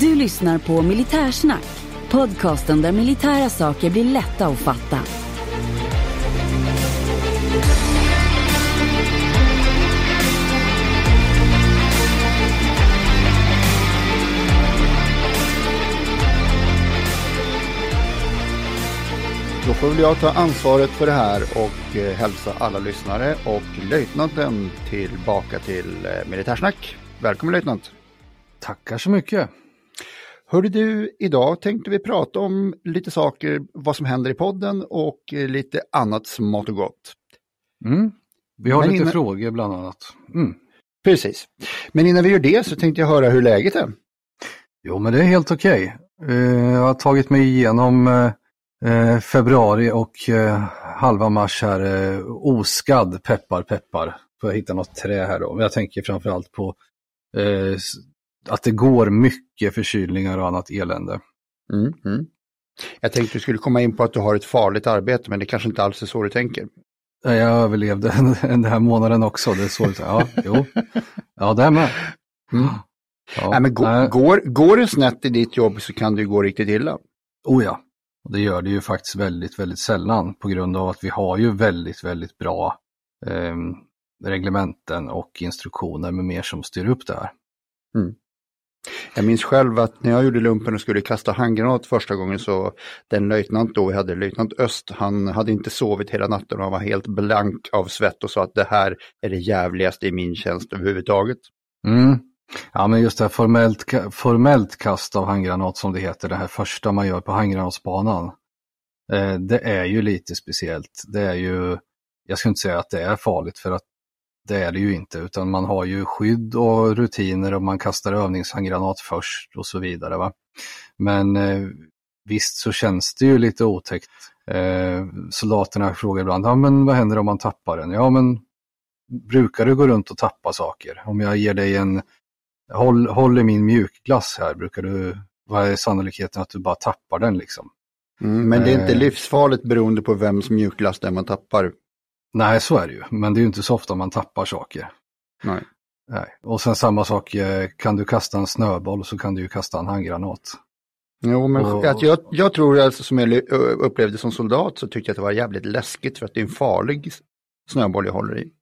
Du lyssnar på Militärsnack, podcasten där militära saker blir lätta att fatta. Då får väl jag ta ansvaret för det här och eh, hälsa alla lyssnare och löjtnanten tillbaka till eh, Militärsnack. Välkommen löjtnant! Tackar så mycket! Hörde du, idag tänkte vi prata om lite saker, vad som händer i podden och eh, lite annat smått och gott. Mm. Vi har Men lite innan- frågor bland annat. Mm. Precis. Men innan vi gör det så tänkte jag höra hur läget är. Jo, men det är helt okej. Eh, jag har tagit mig igenom eh, februari och halva mars här oskadd, peppar peppar. Får jag hitta något trä här då. Men jag tänker framförallt på att det går mycket förkylningar och annat elände. Mm, mm. Jag tänkte du skulle komma in på att du har ett farligt arbete, men det kanske inte alls är så du tänker. Jag överlevde den här månaden också. Det är så, ja, jo. Ja, det är med. Mm. Ja, Nej, men gå, nej. går, går det snett i ditt jobb så kan det ju gå riktigt illa. Oh ja, och det gör det ju faktiskt väldigt, väldigt sällan på grund av att vi har ju väldigt, väldigt bra eh, reglementen och instruktioner med mer som styr upp det här. Jag minns själv att när jag gjorde lumpen och skulle kasta handgranat första gången så den löjtnant då vi hade, löjtnant Öst, han hade inte sovit hela natten och han var helt blank av svett och sa att det här är det jävligaste i min tjänst överhuvudtaget. Mm. Ja, men just det här formellt, formellt kast av handgranat som det heter, det här första man gör på handgranatsbanan. Eh, det är ju lite speciellt. Det är ju, jag skulle inte säga att det är farligt för att det är det ju inte, utan man har ju skydd och rutiner och man kastar övningshandgranat först och så vidare. Va? Men eh, visst så känns det ju lite otäckt. Eh, soldaterna frågar ibland, ja men vad händer om man tappar den? Ja men brukar du gå runt och tappa saker? Om jag ger dig en, håll, håll i min mjukglass här, brukar du, vad är sannolikheten att du bara tappar den liksom? Mm, men det är inte Eh. livsfarligt beroende på vems mjukglass det är man tappar. Nej, så är det ju, men det är ju inte så ofta man tappar saker. Nej. Nej. Och sen samma sak, eh, kan du kasta en snöboll så kan du ju kasta en handgranat. Jo, men Och- att jag, jag tror alltså som jag upplevde som soldat så tyckte jag att det var jävligt läskigt för att det är en farlig snöboll jag håller i.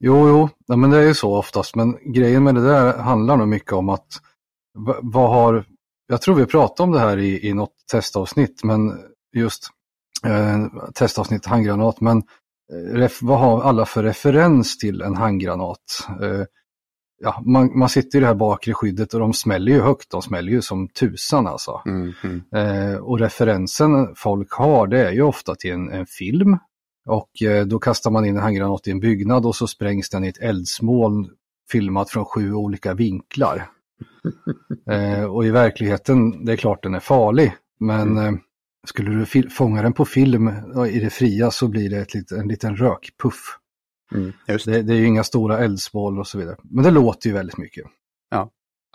Jo, jo, ja, men det är ju så oftast, men grejen med det där handlar nog mycket om att va- vad har, jag tror vi pratade om det här i, i något testavsnitt, men just eh, testavsnitt handgranat, men ref, vad har alla för referens till en handgranat? Eh, ja, man, man sitter i det här bakre skyddet och de smäller ju högt, de smäller ju som tusan alltså. Mm, mm. Eh, och referensen folk har det är ju ofta till en, en film. Och eh, då kastar man in en handgranat i en byggnad och så sprängs den i ett eldsmoln filmat från sju olika vinklar. eh, och i verkligheten, det är klart den är farlig, men eh, skulle du fånga den på film i det fria så blir det ett en liten rökpuff. Mm, det. Det, det är ju inga stora eldsmål och så vidare. Men det låter ju väldigt mycket.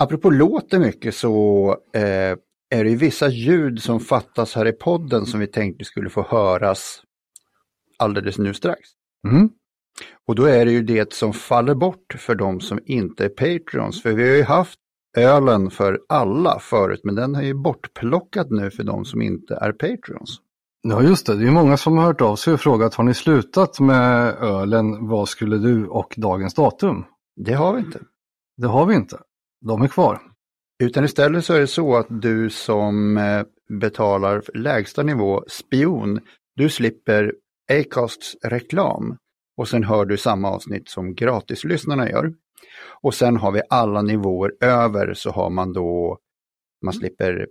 Apropå låter mycket så eh, är det ju vissa ljud som fattas här i podden som vi tänkte skulle få höras alldeles nu strax. Mm. Och då är det ju det som faller bort för de som inte är Patreons. För vi har ju haft ölen för alla förut, men den är ju bortplockad nu för de som inte är Patreons. Ja just det, det är många som har hört av sig och frågat har ni slutat med ölen, vad skulle du och dagens datum? Det har vi inte. Det har vi inte. De är kvar. Utan istället så är det så att du som eh, betalar lägsta nivå spion, du slipper Acasts reklam och sen hör du samma avsnitt som gratislyssnarna gör. Och sen har vi alla nivåer över så har man då, man slipper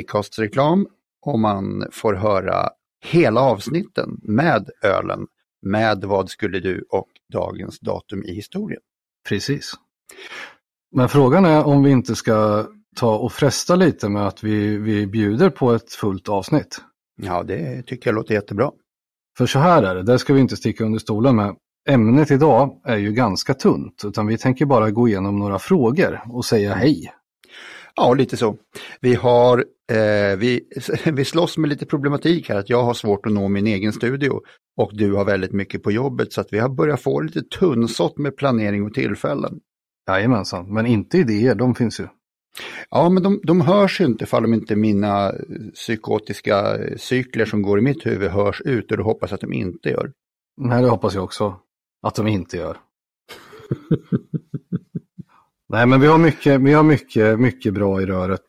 Acasts reklam och man får höra hela avsnitten med ölen, med vad skulle du och dagens datum i historien. Precis. Men frågan är om vi inte ska ta och fresta lite med att vi, vi bjuder på ett fullt avsnitt. Ja, det tycker jag låter jättebra. För så här är det, det ska vi inte sticka under stolen med. Ämnet idag är ju ganska tunt, utan vi tänker bara gå igenom några frågor och säga hej. Ja, lite så. Vi har, eh, vi, vi slåss med lite problematik här, att jag har svårt att nå min egen studio och du har väldigt mycket på jobbet så att vi har börjat få lite tunnsått med planering och tillfällen. Jajamensan, men inte idéer, de finns ju. Ja, men de, de hörs ju inte ifall de inte mina psykotiska cykler som går i mitt huvud hörs ut och det hoppas att de inte gör. Nej, det hoppas jag också att de inte gör. Nej, men vi har mycket, vi har mycket, mycket bra i röret.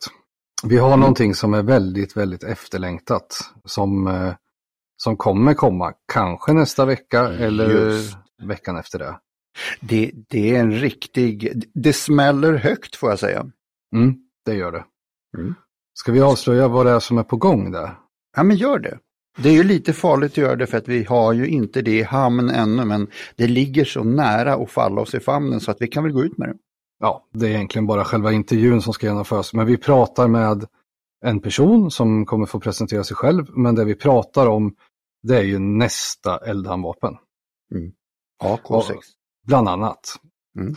Vi har mm. någonting som är väldigt, väldigt efterlängtat som, eh, som kommer komma, kanske nästa vecka eller Just. veckan efter det. det. Det är en riktig, det smäller högt får jag säga. Mm, det gör det. Mm. Ska vi avslöja vad det är som är på gång där? Ja, men gör det. Det är ju lite farligt att göra det för att vi har ju inte det i hamn ännu, men det ligger så nära att falla oss i famnen så att vi kan väl gå ut med det. Ja, det är egentligen bara själva intervjun som ska genomföras, men vi pratar med en person som kommer få presentera sig själv, men det vi pratar om det är ju nästa eldhandvapen. Mm. AK6. bland annat. Mm.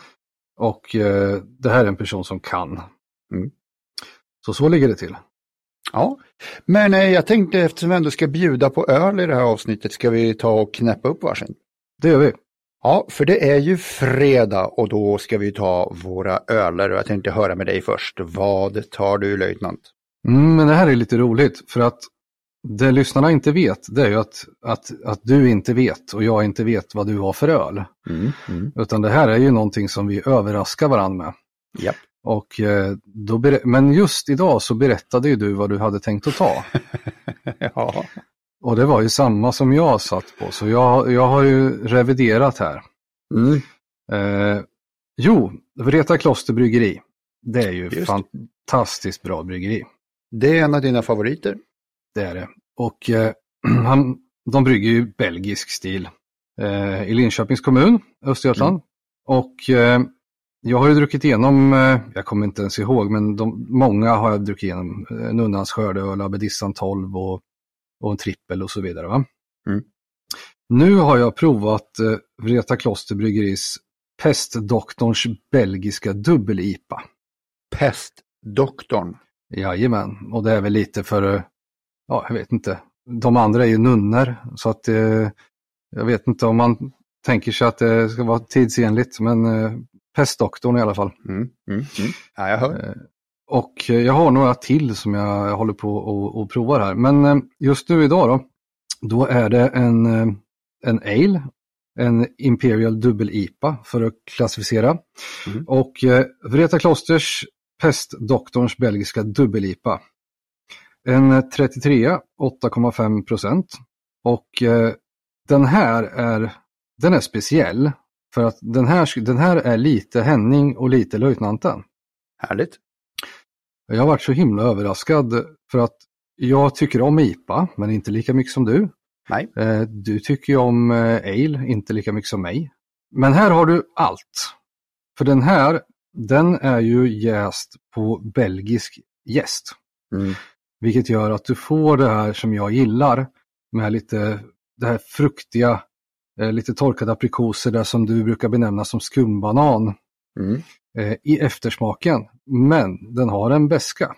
Och eh, det här är en person som kan. Mm. Så så ligger det till. Ja, men eh, jag tänkte eftersom vi ändå ska bjuda på öl i det här avsnittet ska vi ta och knäppa upp varsin. Det gör vi. Ja, för det är ju fredag och då ska vi ta våra öler och jag tänkte höra med dig först. Vad tar du löjtnant? Mm, men det här är lite roligt för att det lyssnarna inte vet det är ju att, att, att du inte vet och jag inte vet vad du har för öl. Mm, mm. Utan det här är ju någonting som vi överraskar varandra med. Yep. Och, eh, då men just idag så berättade ju du vad du hade tänkt att ta. ja. Och det var ju samma som jag satt på, så jag, jag har ju reviderat här. Mm. Eh, jo, Vreta Kloster Bryggeri. Det är ju Just. fantastiskt bra bryggeri. Det är en av dina favoriter. Det är det. Och eh, han, de brygger ju belgisk stil eh, i Linköpings kommun, Östergötland. Mm. Och eh, jag har ju druckit igenom, eh, jag kommer inte ens ihåg, men de, många har jag druckit igenom. Nunnans skördeöl, Abedissan 12 och, och en trippel och så vidare. Va? Mm. Nu har jag provat eh, Vreta Kloster Bryggeris Pestdoktorns belgiska dubbel-IPA. Pestdoktorn? Jajamän, och det är väl lite för, eh, ja jag vet inte, de andra är ju nunnor så att eh, jag vet inte om man tänker sig att det ska vara tidsenligt men eh, Pestdoktorn i alla fall. Mm, mm, mm. Ja, jag hör. Eh, och jag har några till som jag håller på och, och provar här. Men eh, just nu idag då, då är det en, eh, en ale, en Imperial Dubbel IPA för att klassificera. Mm. Och Vreta Klosters Pestdoktorns belgiska Dubbel IPA. En 33, 8,5 procent. Och den här är, den är speciell för att den här, den här är lite Henning och lite löjtnanten. Härligt. Jag har varit så himla överraskad för att jag tycker om IPA, men inte lika mycket som du. Nej. Eh, du tycker om eh, Ale, inte lika mycket som mig. Men här har du allt. För den här, den är ju jäst på belgisk jäst. Mm. Vilket gör att du får det här som jag gillar med lite det här fruktiga lite torkade aprikoser där som du brukar benämna som skumbanan mm. eh, i eftersmaken. Men den har en beska.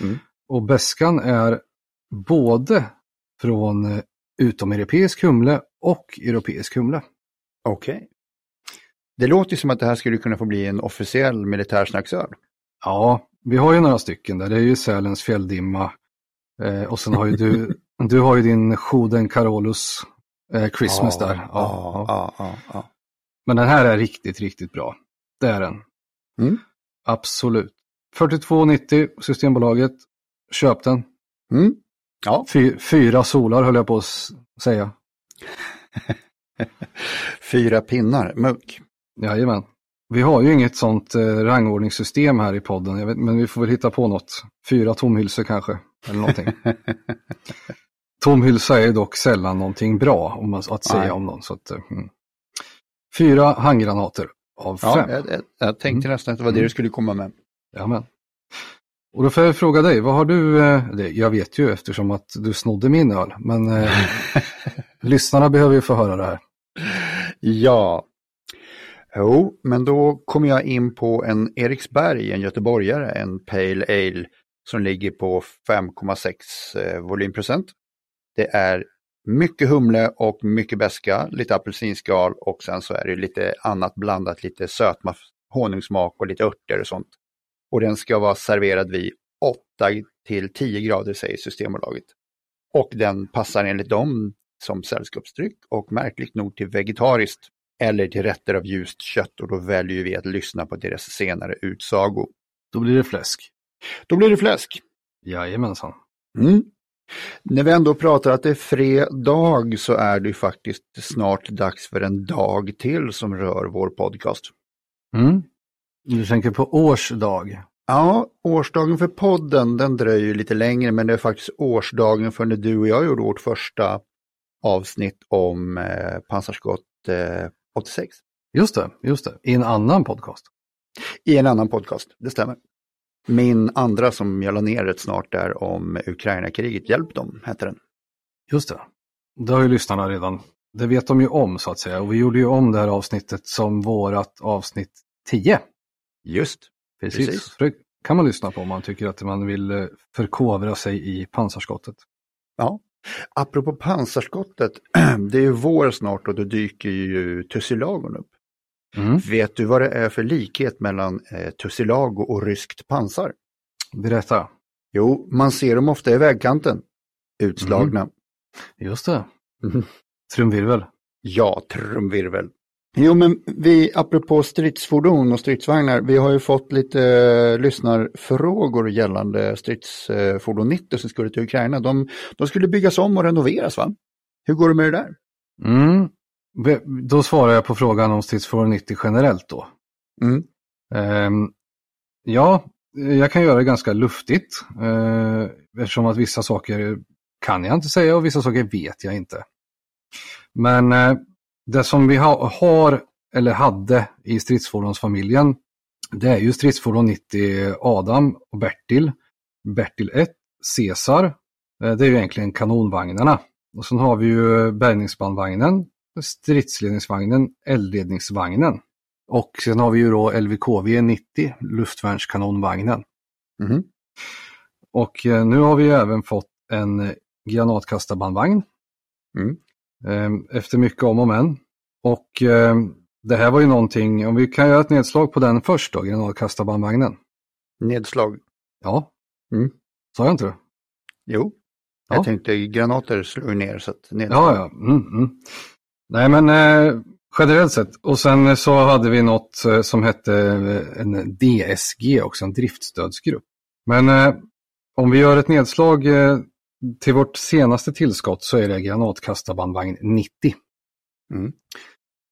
Mm. Och beskan är både från eh, utomeuropeisk humle och europeisk humle. Okej. Okay. Det låter som att det här skulle kunna få bli en officiell militärsnacksöl. Ja, vi har ju några stycken där. Det är ju Sälens fjälldimma. Eh, och sen har ju du, du har ju din Schoden Carolus eh, Christmas ja, där. Ja, ja, ja, ja, Men den här är riktigt, riktigt bra. Det är den. Mm. Absolut. 42,90 Systembolaget. Köp den. Mm. Ja. Fy, fyra solar höll jag på att säga. Fyra pinnar, mugg. Jajamän. Vi har ju inget sånt eh, rangordningssystem här i podden, vet, men vi får väl hitta på något. Fyra tomhylsor kanske, eller någonting. Tomhylsa är dock sällan någonting bra om man, att säga Nej. om någon. Så att, mm. Fyra handgranater av ja, fem. Jag, jag, jag tänkte mm. nästan att det var det du skulle komma med. Jajamän. Och då får jag fråga dig, vad har du, eh, jag vet ju eftersom att du snodde min öl, men eh, lyssnarna behöver ju få höra det här. Ja, jo, men då kommer jag in på en Eriksberg, en göteborgare, en Pale Ale som ligger på 5,6 eh, volymprocent. Det är mycket humle och mycket beska, lite apelsinskal och sen så är det lite annat blandat, lite sötma, honungssmak och lite örter och sånt. Och den ska vara serverad vid 8 till 10 grader säger Systembolaget. Och den passar enligt dem som sällskapsdryck och märkligt nog till vegetariskt eller till rätter av ljust kött och då väljer vi att lyssna på deras senare utsago. Då blir det fläsk. Då blir det fläsk. Jajamensan. Mm. När vi ändå pratar att det är fredag så är det faktiskt snart dags för en dag till som rör vår podcast. Mm. Du tänker på årsdag? Ja, årsdagen för podden den dröjer lite längre men det är faktiskt årsdagen för när du och jag gjorde vårt första avsnitt om eh, pansarskott eh, 86. Just det, just det, i en annan podcast. I en annan podcast, det stämmer. Min andra som jag la ner rätt snart där om Ukraina-kriget, Hjälp dem, hette den. Just det. Det har ju lyssnarna redan, det vet de ju om så att säga. Och vi gjorde ju om det här avsnittet som vårat avsnitt 10. Just. Precis. Precis. Det kan man lyssna på om man tycker att man vill eh, förkovra sig i pansarskottet. Ja. Apropå pansarskottet, det är ju vår snart och då dyker ju tussilagon upp. Mm. Vet du vad det är för likhet mellan eh, tussilago och ryskt pansar? Berätta. Jo, man ser dem ofta i vägkanten. Utslagna. Mm. Just det. Mm. Trumvirvel. Ja, trumvirvel. Jo, men vi, apropå stridsfordon och stridsvagnar, vi har ju fått lite eh, lyssnarfrågor gällande stridsfordon 90 som skulle till Ukraina. De, de skulle byggas om och renoveras, va? Hur går det med det där? Mm. Då svarar jag på frågan om stridsfordon 90 generellt då. Mm. Um, ja, jag kan göra det ganska luftigt uh, eftersom att vissa saker kan jag inte säga och vissa saker vet jag inte. Men uh, det som vi ha, har eller hade i stridsfordonsfamiljen det är ju stridsfordon 90 Adam och Bertil. Bertil 1, Caesar. Eh, det är ju egentligen kanonvagnarna. Och sen har vi ju bärgningsbandvagnen, stridsledningsvagnen, eldledningsvagnen. Och sen har vi ju då LVKV 90, luftvärnskanonvagnen. Mm. Och eh, nu har vi ju även fått en granatkastarbandvagn. Mm. Ehm, efter mycket om och men. Och ehm, det här var ju någonting, om vi kan göra ett nedslag på den först då, granatkastarbandvagnen. Nedslag? Ja. Mm. Sa jag inte det? Jo. Ja. Jag tänkte granater slår ner så att nedslag. Ja, ja. Mm, mm. Nej men eh, generellt sett. Och sen så hade vi något eh, som hette eh, en DSG också, en driftstödsgrupp. Men eh, om vi gör ett nedslag eh, till vårt senaste tillskott så är det granatkastarbandvagn 90. Mm.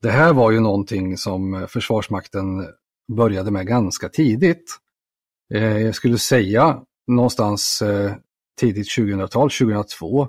Det här var ju någonting som Försvarsmakten började med ganska tidigt. Eh, jag skulle säga någonstans eh, tidigt 2000-tal, 2002.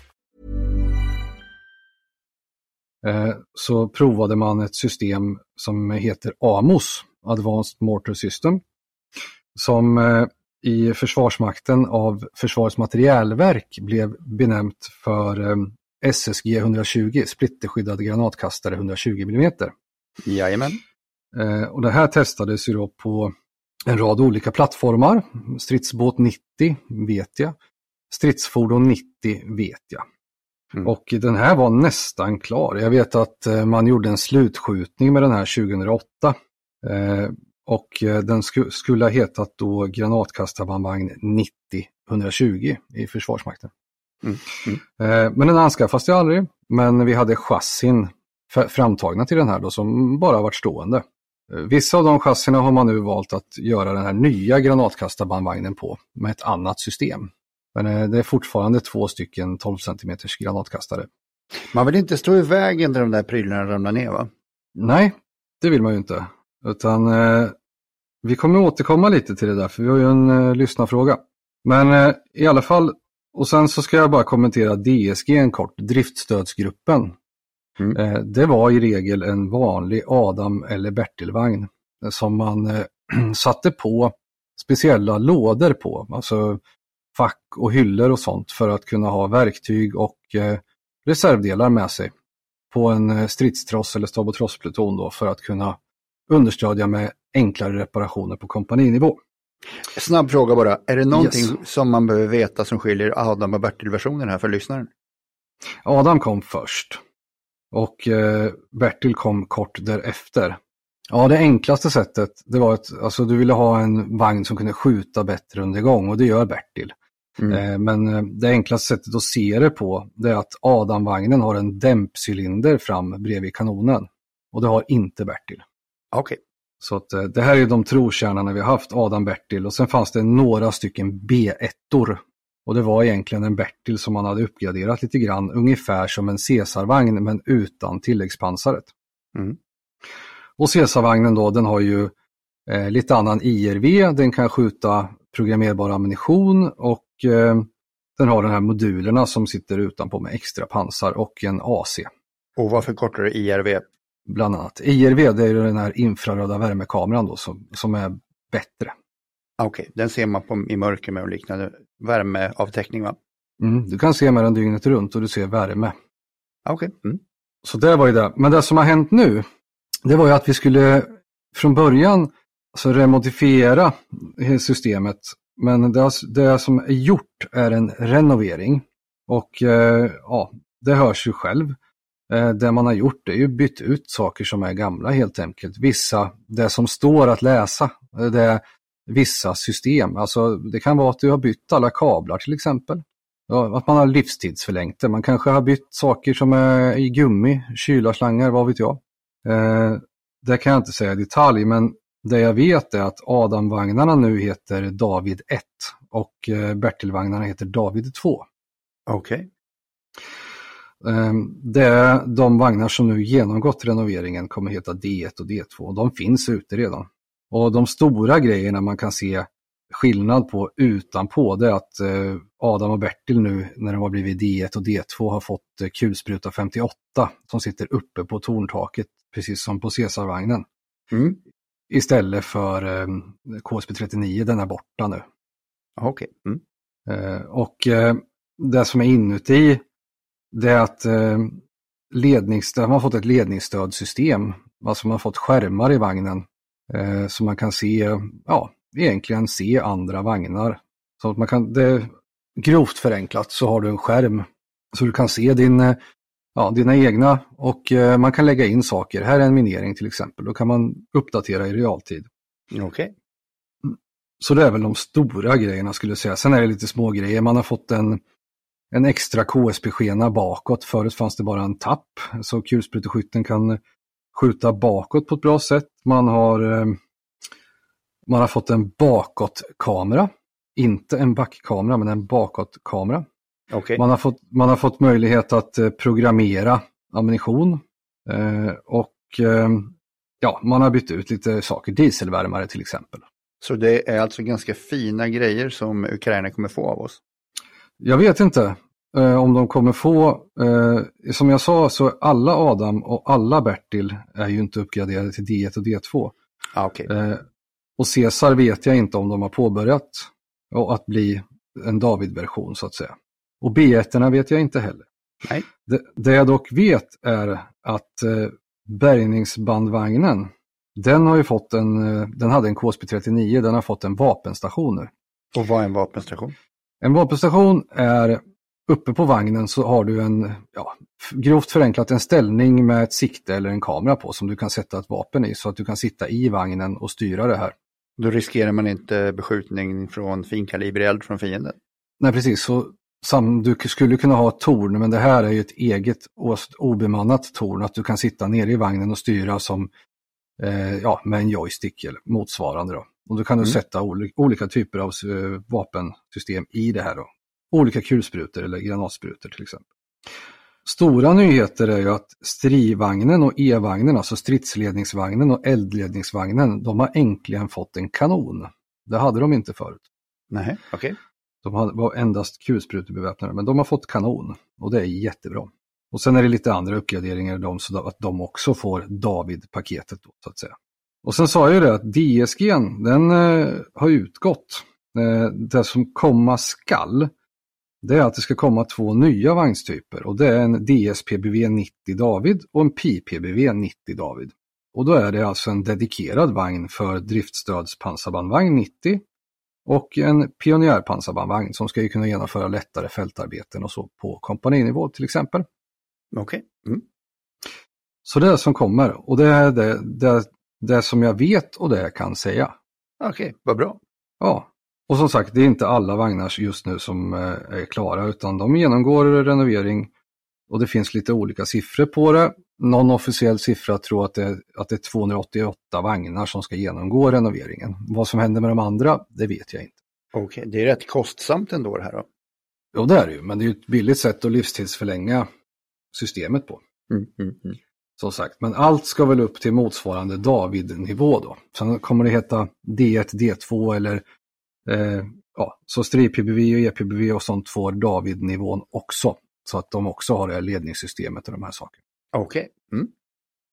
Så provade man ett system som heter AMOS, Advanced Mortar System, som eh, i Försvarsmakten av Försvarets materielverk blev benämnt för eh, SSG 120, splitterskyddad granatkastare 120 mm. Jajamän. Och det här testades ju då på en rad olika plattformar. Stridsbåt 90 vet jag. Stridsfordon 90 vet jag. Mm. Och den här var nästan klar. Jag vet att eh, man gjorde en slutskjutning med den här 2008. Eh, och eh, den sku skulle ha hetat då granatkastarbandvagn 90-120 i Försvarsmakten. Mm. Mm. Men den anskaffades ju aldrig. Men vi hade chassin framtagna till den här då som bara varit stående. Vissa av de chassina har man nu valt att göra den här nya granatkastarbandvagnen på med ett annat system. Men eh, det är fortfarande två stycken 12 cm granatkastare. Man vill inte stå i vägen när de där prylarna ramlar ner va? Nej, det vill man ju inte. Utan eh, vi kommer återkomma lite till det där, för vi har ju en eh, lyssnarfråga. Men eh, i alla fall, och sen så ska jag bara kommentera DSG en kort, driftstödsgruppen. Mm. Eh, det var i regel en vanlig Adam eller Bertilvagn eh, som man eh, satte på speciella lådor på. Alltså fack och hyllor och sånt för att kunna ha verktyg och eh, reservdelar med sig på en eh, stridstross eller stab och trosspluton då för att kunna understödja med enklare reparationer på kompaninivå. Snabb fråga bara, är det någonting yes. som man behöver veta som skiljer Adam och Bertil-versionen här för lyssnaren? Adam kom först och eh, Bertil kom kort därefter. Ja, det enklaste sättet, det var att alltså, du ville ha en vagn som kunde skjuta bättre under gång och det gör Bertil. Mm. Eh, men eh, det enklaste sättet att se det på det är att Adam-vagnen har en dämpcylinder fram bredvid kanonen. Och det har inte Bertil. Okej. Okay. Så att, eh, det här är de trotjänarna vi har haft, Adam Bertil. Och sen fanns det några stycken B1-or. Och det var egentligen en Bertil som man hade uppgraderat lite grann, ungefär som en Caesarvagn men utan tilläggspansaret. Mm. Och Caesarvagnen då, den har ju eh, lite annan IRV, den kan skjuta programmerbar ammunition och eh, den har de här modulerna som sitter utanpå med extra pansar och en AC. Och vad förkortar det IRV? Bland annat. IRV det är den här infraröda värmekameran då som, som är bättre. Okej, okay, den ser man på, i mörker med och liknande värmeavtäckning va? Mm, du kan se med den dygnet runt och du ser värme. Okej. Okay. Mm. Så det var ju det. Men det som har hänt nu, det var ju att vi skulle från början alltså remodifiera systemet men det, det som är gjort är en renovering. Och eh, ja, det hörs ju själv. Eh, det man har gjort är ju bytt ut saker som är gamla helt enkelt. Vissa, det som står att läsa, eh, det är vissa system. Alltså det kan vara att du har bytt alla kablar till exempel. Att man har livstidsförlängt det. Man kanske har bytt saker som är i gummi, kylarslangar, vad vet jag. Eh, det kan jag inte säga i detalj, men det jag vet är att Adam-vagnarna nu heter David 1 och eh, Bertil-vagnarna heter David 2. Okej. Okay. Ehm, det är de vagnar som nu genomgått renoveringen kommer heta D1 och D2. De finns ute redan. Och de stora grejerna man kan se skillnad på utanpå det är att eh, Adam och Bertil nu när de har blivit D1 och D2 har fått eh, kulspruta 58 som sitter uppe på torntaket precis som på Caesarvagnen. Mm istället för eh, KSB39, den är borta nu. Okej. Okay. Mm. Eh, och eh, det som är inuti, det är att eh, ledningsstöd, man har fått ett ledningsstödsystem. Alltså man har fått skärmar i vagnen. Eh, så man kan se, ja, egentligen se andra vagnar. Så att man kan, det, grovt förenklat så har du en skärm. Så du kan se din ja, dina egna och eh, man kan lägga in saker. Här är en minering till exempel. Då kan man uppdatera i realtid. Okej. Okay. Så det är väl de stora grejerna skulle jag säga. Sen är det lite små grejer. Man har fått en, en extra KSP-skena bakåt. Förut fanns det bara en tapp. Så kulspruteskytten kan skjuta bakåt på ett bra sätt. Man har, eh, man har fått en bakåtkamera. Inte en backkamera men en bakåtkamera. Okay. Man, har fått, man har fått möjlighet att eh, programmera ammunition eh, och eh, ja, man har bytt ut lite saker, dieselvärmare till exempel. Så det är alltså ganska fina grejer som Ukraina kommer få av oss? Jag vet inte om de kommer få, som jag sa så alla Adam och alla Bertil är ju inte uppgraderade till D1 och D2. Ah, okay. och Caesar vet jag inte om de har påbörjat och att bli en David-version så att säga. Och B1 vet jag inte heller. Nej. Det, det jag dock vet är att eh, bärgningsbandvagnen, den har ju fått en, eh, den hade en KSP-39, den har fått en vapenstation nu. Och vad är en vapenstation? En vapenstation är uppe på vagnen så har du en, ja, grovt förenklat en ställning med ett sikte eller en kamera på som du kan sätta ett vapen i så att du kan sitta i vagnen och styra det här. Då riskerar man inte beskjutning från finkalibrig eld från fienden? Nej, precis. Så sam, du skulle kunna ha ett torn, men det här är ju ett eget obemannat torn, att du kan sitta nere i vagnen och styra som eh, ja, med en joystick eller motsvarande. Då. Och då kan du mm. sätta oli olika typer av uh, vapensystem i det här. Då. Olika kulsprutor eller granatsprutor till exempel. Stora nyheter är ju att strivagnen och E-vagnen, alltså stridsledningsvagnen och eldledningsvagnen, de har äntligen fått en kanon. Det hade de inte förut. Nej. Okay. De var endast kulsprutebeväpnade, men de har fått kanon och det är jättebra. Och sen är det lite andra uppgraderingar de, så att de också får David-paketet så att säga. Och sen sa jag ju det att DSG, den eh, har utgått. Eh, det som komma skall, det är att det ska komma två nya vagnstyper och det är en DSPBV 90 David och en PPBV 90 David. Och då är det alltså en dedikerad vagn för driftstödspansarbandvagn 90 och en pionjärpansarbandvagn som ska ju kunna genomföra lättare fältarbeten och så på kompaninivå till exempel. Okej. Okay. Mm. Så det är det som kommer och det är det, det, det som jag vet och det jag kan säga. Okej, okay, vad bra. Ja, och som sagt det är inte alla vagnar just nu som eh, är klara utan de genomgår renovering och det finns lite olika siffror på det. Någon officiell siffra tror att det, att det är 288 vagnar som ska genomgå renoveringen. Vad som händer med de andra, det vet jag inte. Okej, okay, det är rätt kostsamt ändå det här då? Jo, det är det ju, men det är ett billigt sätt att livstidsförlänga systemet på. Mm, mm, mm. Som sagt, men allt ska väl upp till motsvarande David-nivå då. Sen kommer det heta D1, D2 eller eh, ja, så strid-PBV och EPBV och sånt får David-nivån också. Så att de också har det här ledningssystemet och de här sakerna. Okej. Okay. Mm.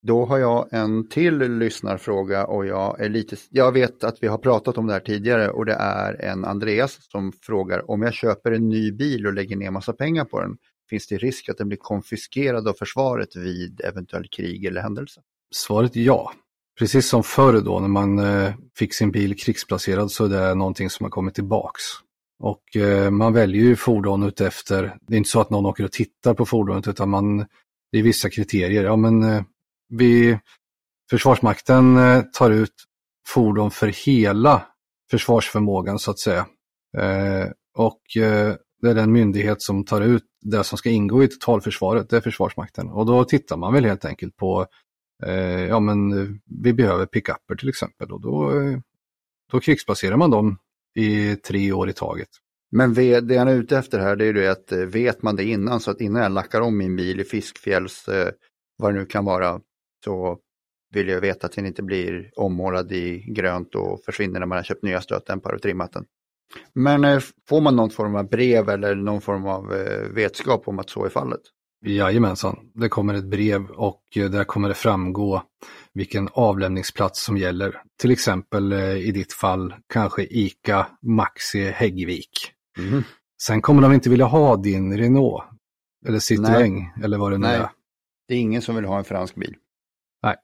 Då har jag en till lyssnarfråga och jag är lite, jag vet att vi har pratat om det här tidigare och det är en Andreas som frågar om jag köper en ny bil och lägger ner massa pengar på den, finns det risk att den blir konfiskerad av försvaret vid eventuell krig eller händelse? Svaret är ja. Precis som förr då när man eh, fick sin bil krigsplacerad så är det någonting som har kommit tillbaks. Och eh, man väljer ju fordon utefter, det är inte så att någon åker och tittar på fordonet utan man, det är vissa kriterier. Ja men eh, vi, Försvarsmakten eh, tar ut fordon för hela försvarsförmågan så att säga. Eh, och eh, det är den myndighet som tar ut det som ska ingå i totalförsvaret, det är Försvarsmakten. Och då tittar man väl helt enkelt på, eh, ja men eh, vi behöver pickuper till exempel och då, eh, då krigsbaserar man dem i tre år i taget. Men det han är ute efter här det är ju att vet man det innan så att innan jag lackar om min bil i Fiskfjälls, vad det nu kan vara, så vill jag veta att den inte blir ommålad i grönt och försvinner när man har köpt nya stötdämpare och trimmat den. Men eh, får man någon form av brev eller någon form av eh, vetskap om att så är fallet? Jajamensan, det kommer ett brev och eh, där kommer det framgå vilken avlämningsplats som gäller. Till exempel i ditt fall kanske ICA Maxi Häggvik. Mm. Sen kommer de inte vilja ha din Renault eller Citroën eller vad det nu Nej. är. Det är ingen som vill ha en fransk bil. Nej,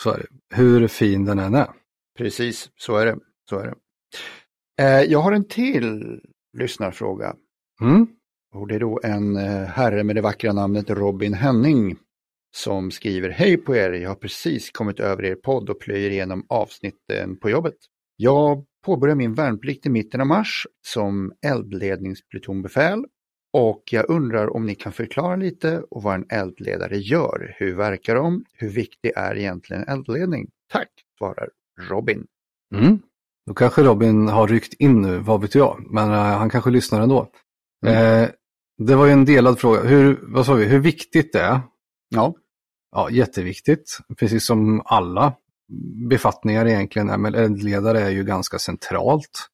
så är det. Hur fin den än är. Precis, så är det. Så är det. Eh, jag har en till lyssnarfråga. Mm. Och det är då en eh, herre med det vackra namnet Robin Henning som skriver Hej på er, jag har precis kommit över er podd och plöjer igenom avsnitten på jobbet. Jag påbörjar min värnplikt i mitten av mars som eldledningsplutonbefäl och jag undrar om ni kan förklara lite och vad en eldledare gör. Hur verkar de? Hur viktig är egentligen eldledning? Tack, svarar Robin. Mm. Då kanske Robin har ryckt in nu, vad vet jag, men uh, han kanske lyssnar ändå. Mm. Eh, det var ju en delad fråga, hur, vad sa vi, hur viktigt det är? Ja. Ja, jätteviktigt, precis som alla befattningar egentligen är, men eldledare är ju ganska centralt.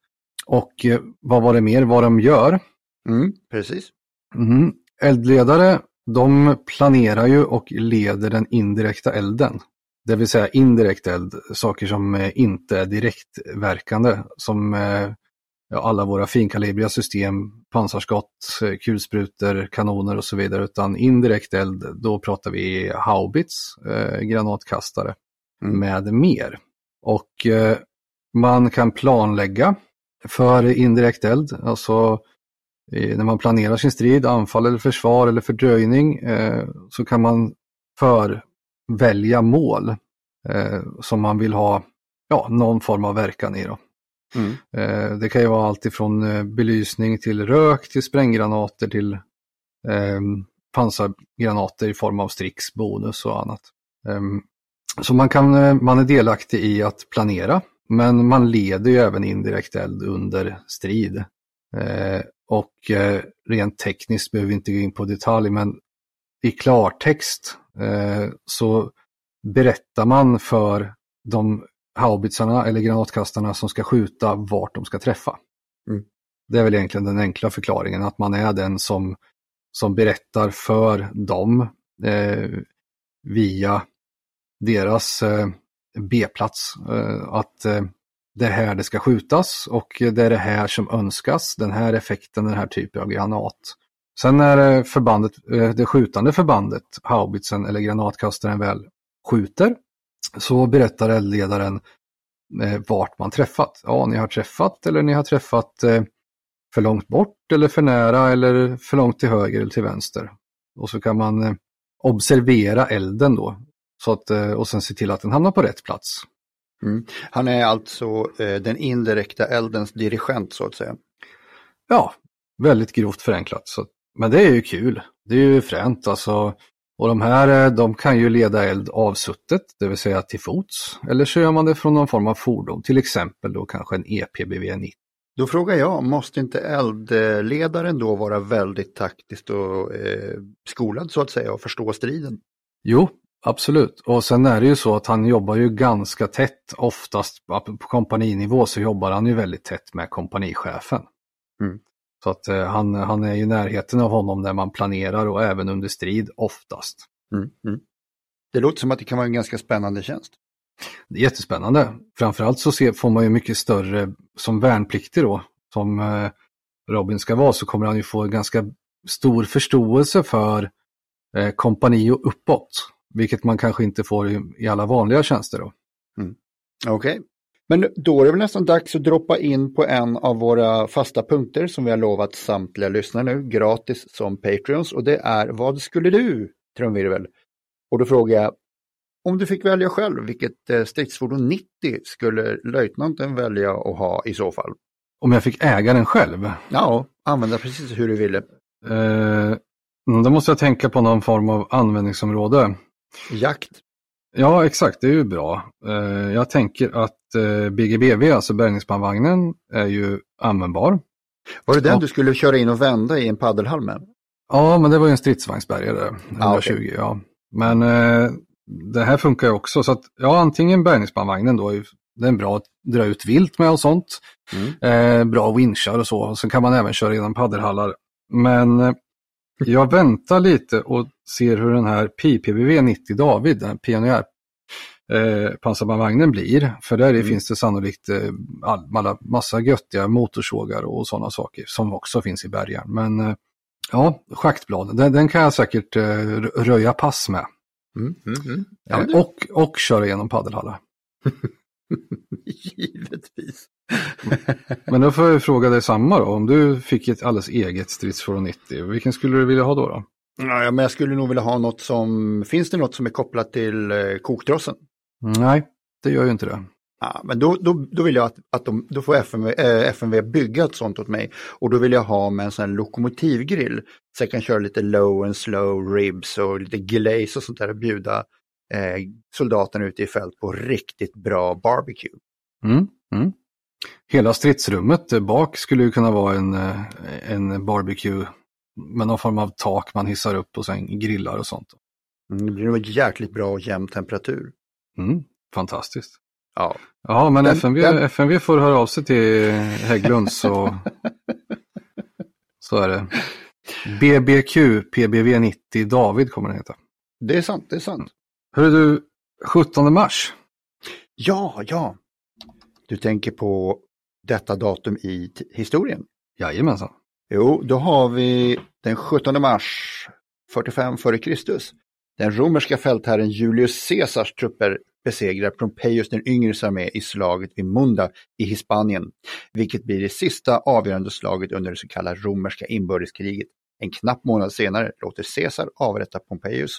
Och eh, vad var det mer, vad de gör? Mm, precis. Mm. Eldledare, de planerar ju och leder den indirekta elden. Det vill säga indirekt eld, saker som eh, inte är direktverkande. Som eh, ja, alla våra finkalibriga system, pansarskott, eh, kulsprutor, kanoner och så vidare. Utan indirekt eld, då pratar vi haubits, eh, granatkastare Mm. med mer. Och eh, man kan planlägga för indirekt eld, alltså eh, när man planerar sin strid, anfall eller försvar eller fördröjning, eh, så kan man förvälja mål eh, som man vill ha ja, någon form av verkan i. Då. Mm. Eh, det kan ju vara allt ifrån eh, belysning till rök till spränggranater till eh, pansargranater i form av strix, bonus och annat. Eh, så man, kan, eh, man är delaktig i att planera, men man leder ju även indirekt eld under strid. Eh, och eh, rent tekniskt behöver vi inte gå in på detalj, men i klartext eh, så berättar man för de haubitsarna eller granatkastarna som ska skjuta vart de ska träffa. Mm. Det är väl egentligen den enkla förklaringen, att man är den som, som berättar för dem eh, via deras eh, B-plats eh, att eh, det är här det ska skjutas och det är det här som önskas, den här effekten, den här typen av granat. Sen när förbandet, eh, det skjutande förbandet, haubitsen eller granatkastaren väl skjuter, så berättar eldledaren eh, vart man träffat. Ja, ni har träffat eller ni har träffat eh, för långt bort eller för nära eller för långt till höger eller till vänster. Och så kan man eh, observera elden då. Så att, eh, och sen se till att den hamnar på rätt plats. Mm. Han är alltså eh, den indirekta eldens dirigent så att säga. Ja, väldigt grovt förenklat. Så, men det är ju kul. Det är ju fränt alltså. Och de här eh, de kan ju leda eld avsuttet, det vill säga till fots. Eller så gör man det från någon form av fordon, till exempel då kanske en EPBV 90. Då frågar jag, måste inte eldledaren då vara väldigt taktiskt och eh, skolad så att säga och förstå striden? Jo, absolut. Och sen är det ju så att han jobbar ju ganska tätt, oftast på på kompaninivå så jobbar han ju väldigt tätt med kompanichefen. Mm. Så att eh, han, han är i närheten av honom när man planerar och även under strid oftast. Mm. Mm. Det låter som att det kan vara en ganska spännande tjänst. Det är jättespännande. Framförallt så ser, får man ju mycket större, som värnpliktig då, som eh, Robin ska vara, så kommer han ju få en ganska stor förståelse för eh, kompani och uppåt. Vilket man kanske inte får i, i alla vanliga tjänster då. Okej. Men då är det väl nästan dags att droppa in på en av våra fasta punkter som vi har lovat samtliga lyssnare nu, gratis som Patreons. Och det är Vad skulle du, trumvirvel? Och då frågar jag, om du fick välja själv, vilket eh, stridsfordon 90 skulle löjtnanten välja att ha i så fall? Om jag fick äga den själv, Ja, använda precis hur du ville. eh, då måste jag tänka på någon form av användningsområde. Jakt. Ja, exakt, det är ju bra. Eh, jag tänker att eh, BGBV, alltså bärgningsbandvagnen, är ju användbar. Var det den Ja. du skulle köra in och vända i en paddelhall med? Ja, men det var ju en stridsvagnsbärgare, 120, Ah, okej. ja. Men eh, det här funkar ju också, så att ja, antingen bärgningsbandvagnen då, det är en bra att dra ut vilt med och sånt. Mm. Eh, bra winchar och så, så kan man även köra genom paddelhallar. Men eh, jag väntar lite och ser hur den här PPBV 90 David, den pionjär eh, pansarbandvagnen blir. För där Mm. finns det sannolikt eh, all, alla, massa göttiga motorsågar och sådana saker som också finns i bärgaren. Men eh, ja, schaktblad, den, den kan jag säkert eh, rö- röja pass med. Mm, mm, mm. Ja, Eh, du, och, och köra genom paddelhallar. givetvis. Men då får jag fråga dig samma då, om du fick ett alldeles eget stridsfordon 90, vilken skulle du vilja ha då? då? Ja, men jag skulle nog vilja ha något som, finns det något som är kopplat till eh, koktrossen? Nej, det gör ju inte det. Ja, men då, då, då vill jag att, att de, då får FMV, eh, FMV bygga ett sånt åt mig. Och då vill jag ha med en sån här lokomotivgrill. Så jag kan köra lite low and slow ribs och lite glaze och sånt där och bjuda eh, soldaterna ute i fält på riktigt bra barbecue. Mm, mm. Hela stridsrummet bak skulle ju kunna vara en, eh, en barbecue med någon form av tak man hissar upp och sen grillar och sånt. Mm, det blir nog jäkligt bra och jämn temperatur. Mm. Fantastiskt. Ja. Ja, men Den- FMV, den- FMV får höra av sig till Hägglunds så, så är det. BBQ PBV 90 David kommer den heta. Det är sant, det är sant. Hörru du, 17 mars. Ja, ja. Du tänker på detta datum i historien? Jajamensan. Jo, då har vi den 17 mars 45 f.Kr. Den romerska fältherren Julius Caesars trupper besegrar Pompejus den yngres armé i slaget vid Munda i Hispanien, vilket blir det sista avgörande slaget under det så kallade romerska inbördeskriget. En knapp månad senare låter Caesar avrätta Pompejus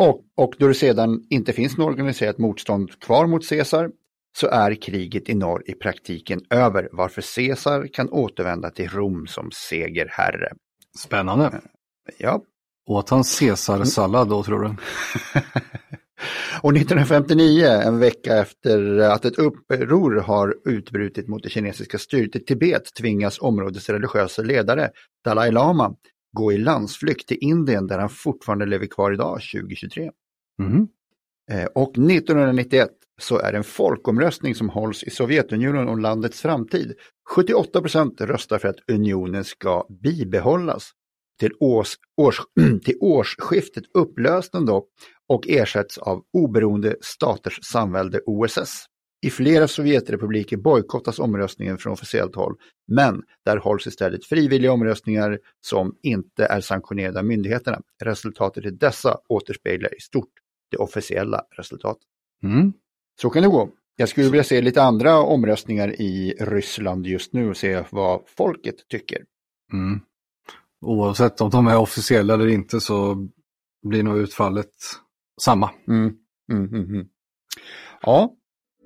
och, och då det sedan inte finns något organiserat motstånd kvar mot Caesar så är kriget i norr i praktiken över varför Caesar kan återvända till Rom som segerherre. Spännande. Ja, Åt han Caesar-sallad då tror du? Och 1959, en vecka efter att ett uppror har utbrutit mot det kinesiska styret i Tibet, tvingas områdets religiösa ledare, Dalai Lama, gå i landsflykt till Indien där han fortfarande lever kvar idag, 2023. Mhm. Eh, Och 1991 så är det en folkomröstning som hålls i Sovjetunionen om landets framtid. 78 procent röstar för att unionen ska bibehållas. Till, års, års, till årsskiftet upplös den dock och ersätts av oberoende staters samvälde OSS. I flera Sovjetrepubliker bojkottas omröstningen från officiellt håll, men där hålls istället frivilliga omröstningar som inte är sanktionerade av myndigheterna. Resultatet i dessa återspeglar i stort det officiella resultatet. Mm. Så kan det gå. Jag skulle vilja se lite andra omröstningar i Ryssland just nu och se vad folket tycker. Mm. Oavsett om de är officiella eller inte så blir nog utfallet samma. Mm. Mm, mm, mm. Ja,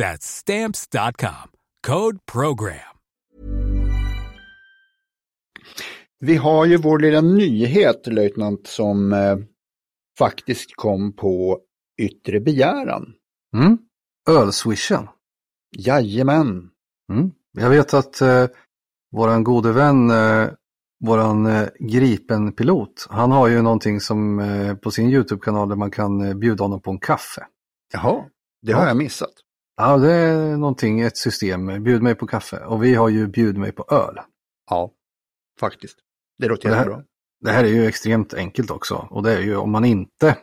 That's stamps.com. Code program. vi har ju vår lilla nyhet, löjtnant, som eh, faktiskt kom på yttre begäran. Mm. Ölswishen. Jajamän. Mm. Jag vet att eh, våran gode vän, eh, våran eh, Gripen-pilot, han har ju någonting som eh, på sin YouTube-kanal där man kan eh, bjuda honom på en kaffe. Jaha, det har Ja. jag missat. Ja, det är någonting, ett system, bjud mig på kaffe. Och vi har ju bjud mig på öl. Ja, faktiskt. Det låter Det här- jättebra. Det här är ju extremt enkelt också. Och det är ju om man inte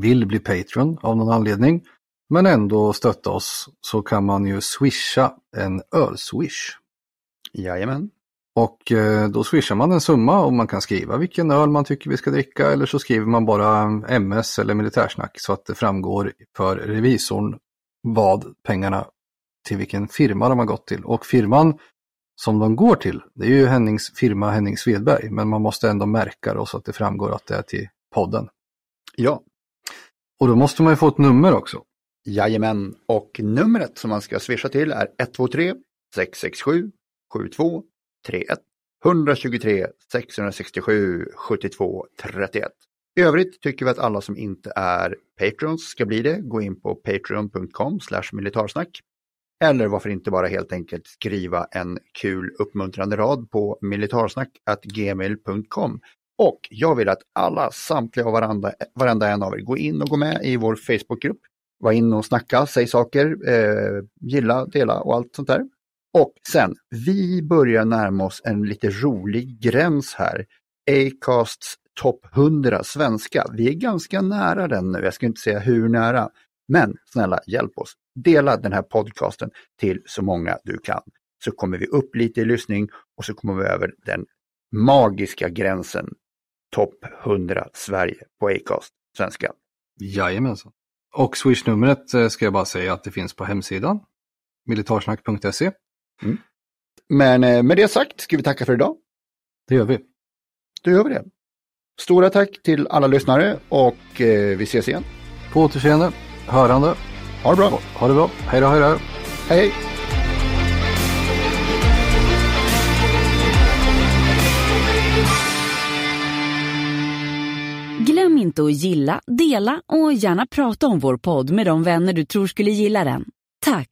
vill bli Patreon av någon anledning, men ändå stötta oss, så kan man ju swisha en ölswish. Jajamän. Och eh, då swishar man en summa och man kan skriva vilken öl man tycker vi ska dricka eller så skriver man bara MS eller militärsnack så att det framgår för revisorn vad pengarna till vilken firma de har gått till. Och firman som de går till, det är ju Hennings firma Henning Svedberg, men man måste ändå märka då så att det framgår att det är till podden. Ja, Och då måste man ju få ett nummer också. jajamän. Och numret som man ska swisha till är 123 667 7231 123 667 72 31. I övrigt tycker vi att alla som inte är Patrons ska bli det. Gå in på patreon.com militarsnack. Eller varför inte bara helt enkelt skriva en kul uppmuntrande rad på militarsnack.gmail.com. Och jag vill att alla, samtliga och varandra, varenda en av er, gå in och gå med i vår Facebookgrupp. Var in och snacka, säg saker, eh, gilla, dela och allt sånt där. Och sen, vi börjar närma oss en lite rolig gräns här. Acasts topp 100 svenska. Vi är ganska nära den nu, jag ska inte säga hur nära. Men snälla, hjälp oss. dela den här podcasten till så många du kan. Så kommer vi upp lite i lyssning och så kommer vi över den magiska gränsen topp 100 Sverige på Acast svenska. Jajamensan. Och swishnumret eh, ska jag bara säga att det finns på hemsidan. Militarsnack.se. Mm. Men eh, med det sagt ska vi tacka för idag. Det gör vi. Då gör vi det. Stora tack till alla lyssnare och eh, vi ses igen. På återseende, hörande. Ha det bra. Ha det bra. Hej då, hej då. Hej. Glöm inte att gilla, dela och gärna prata om vår podd med de vänner du tror skulle gilla den. Tack!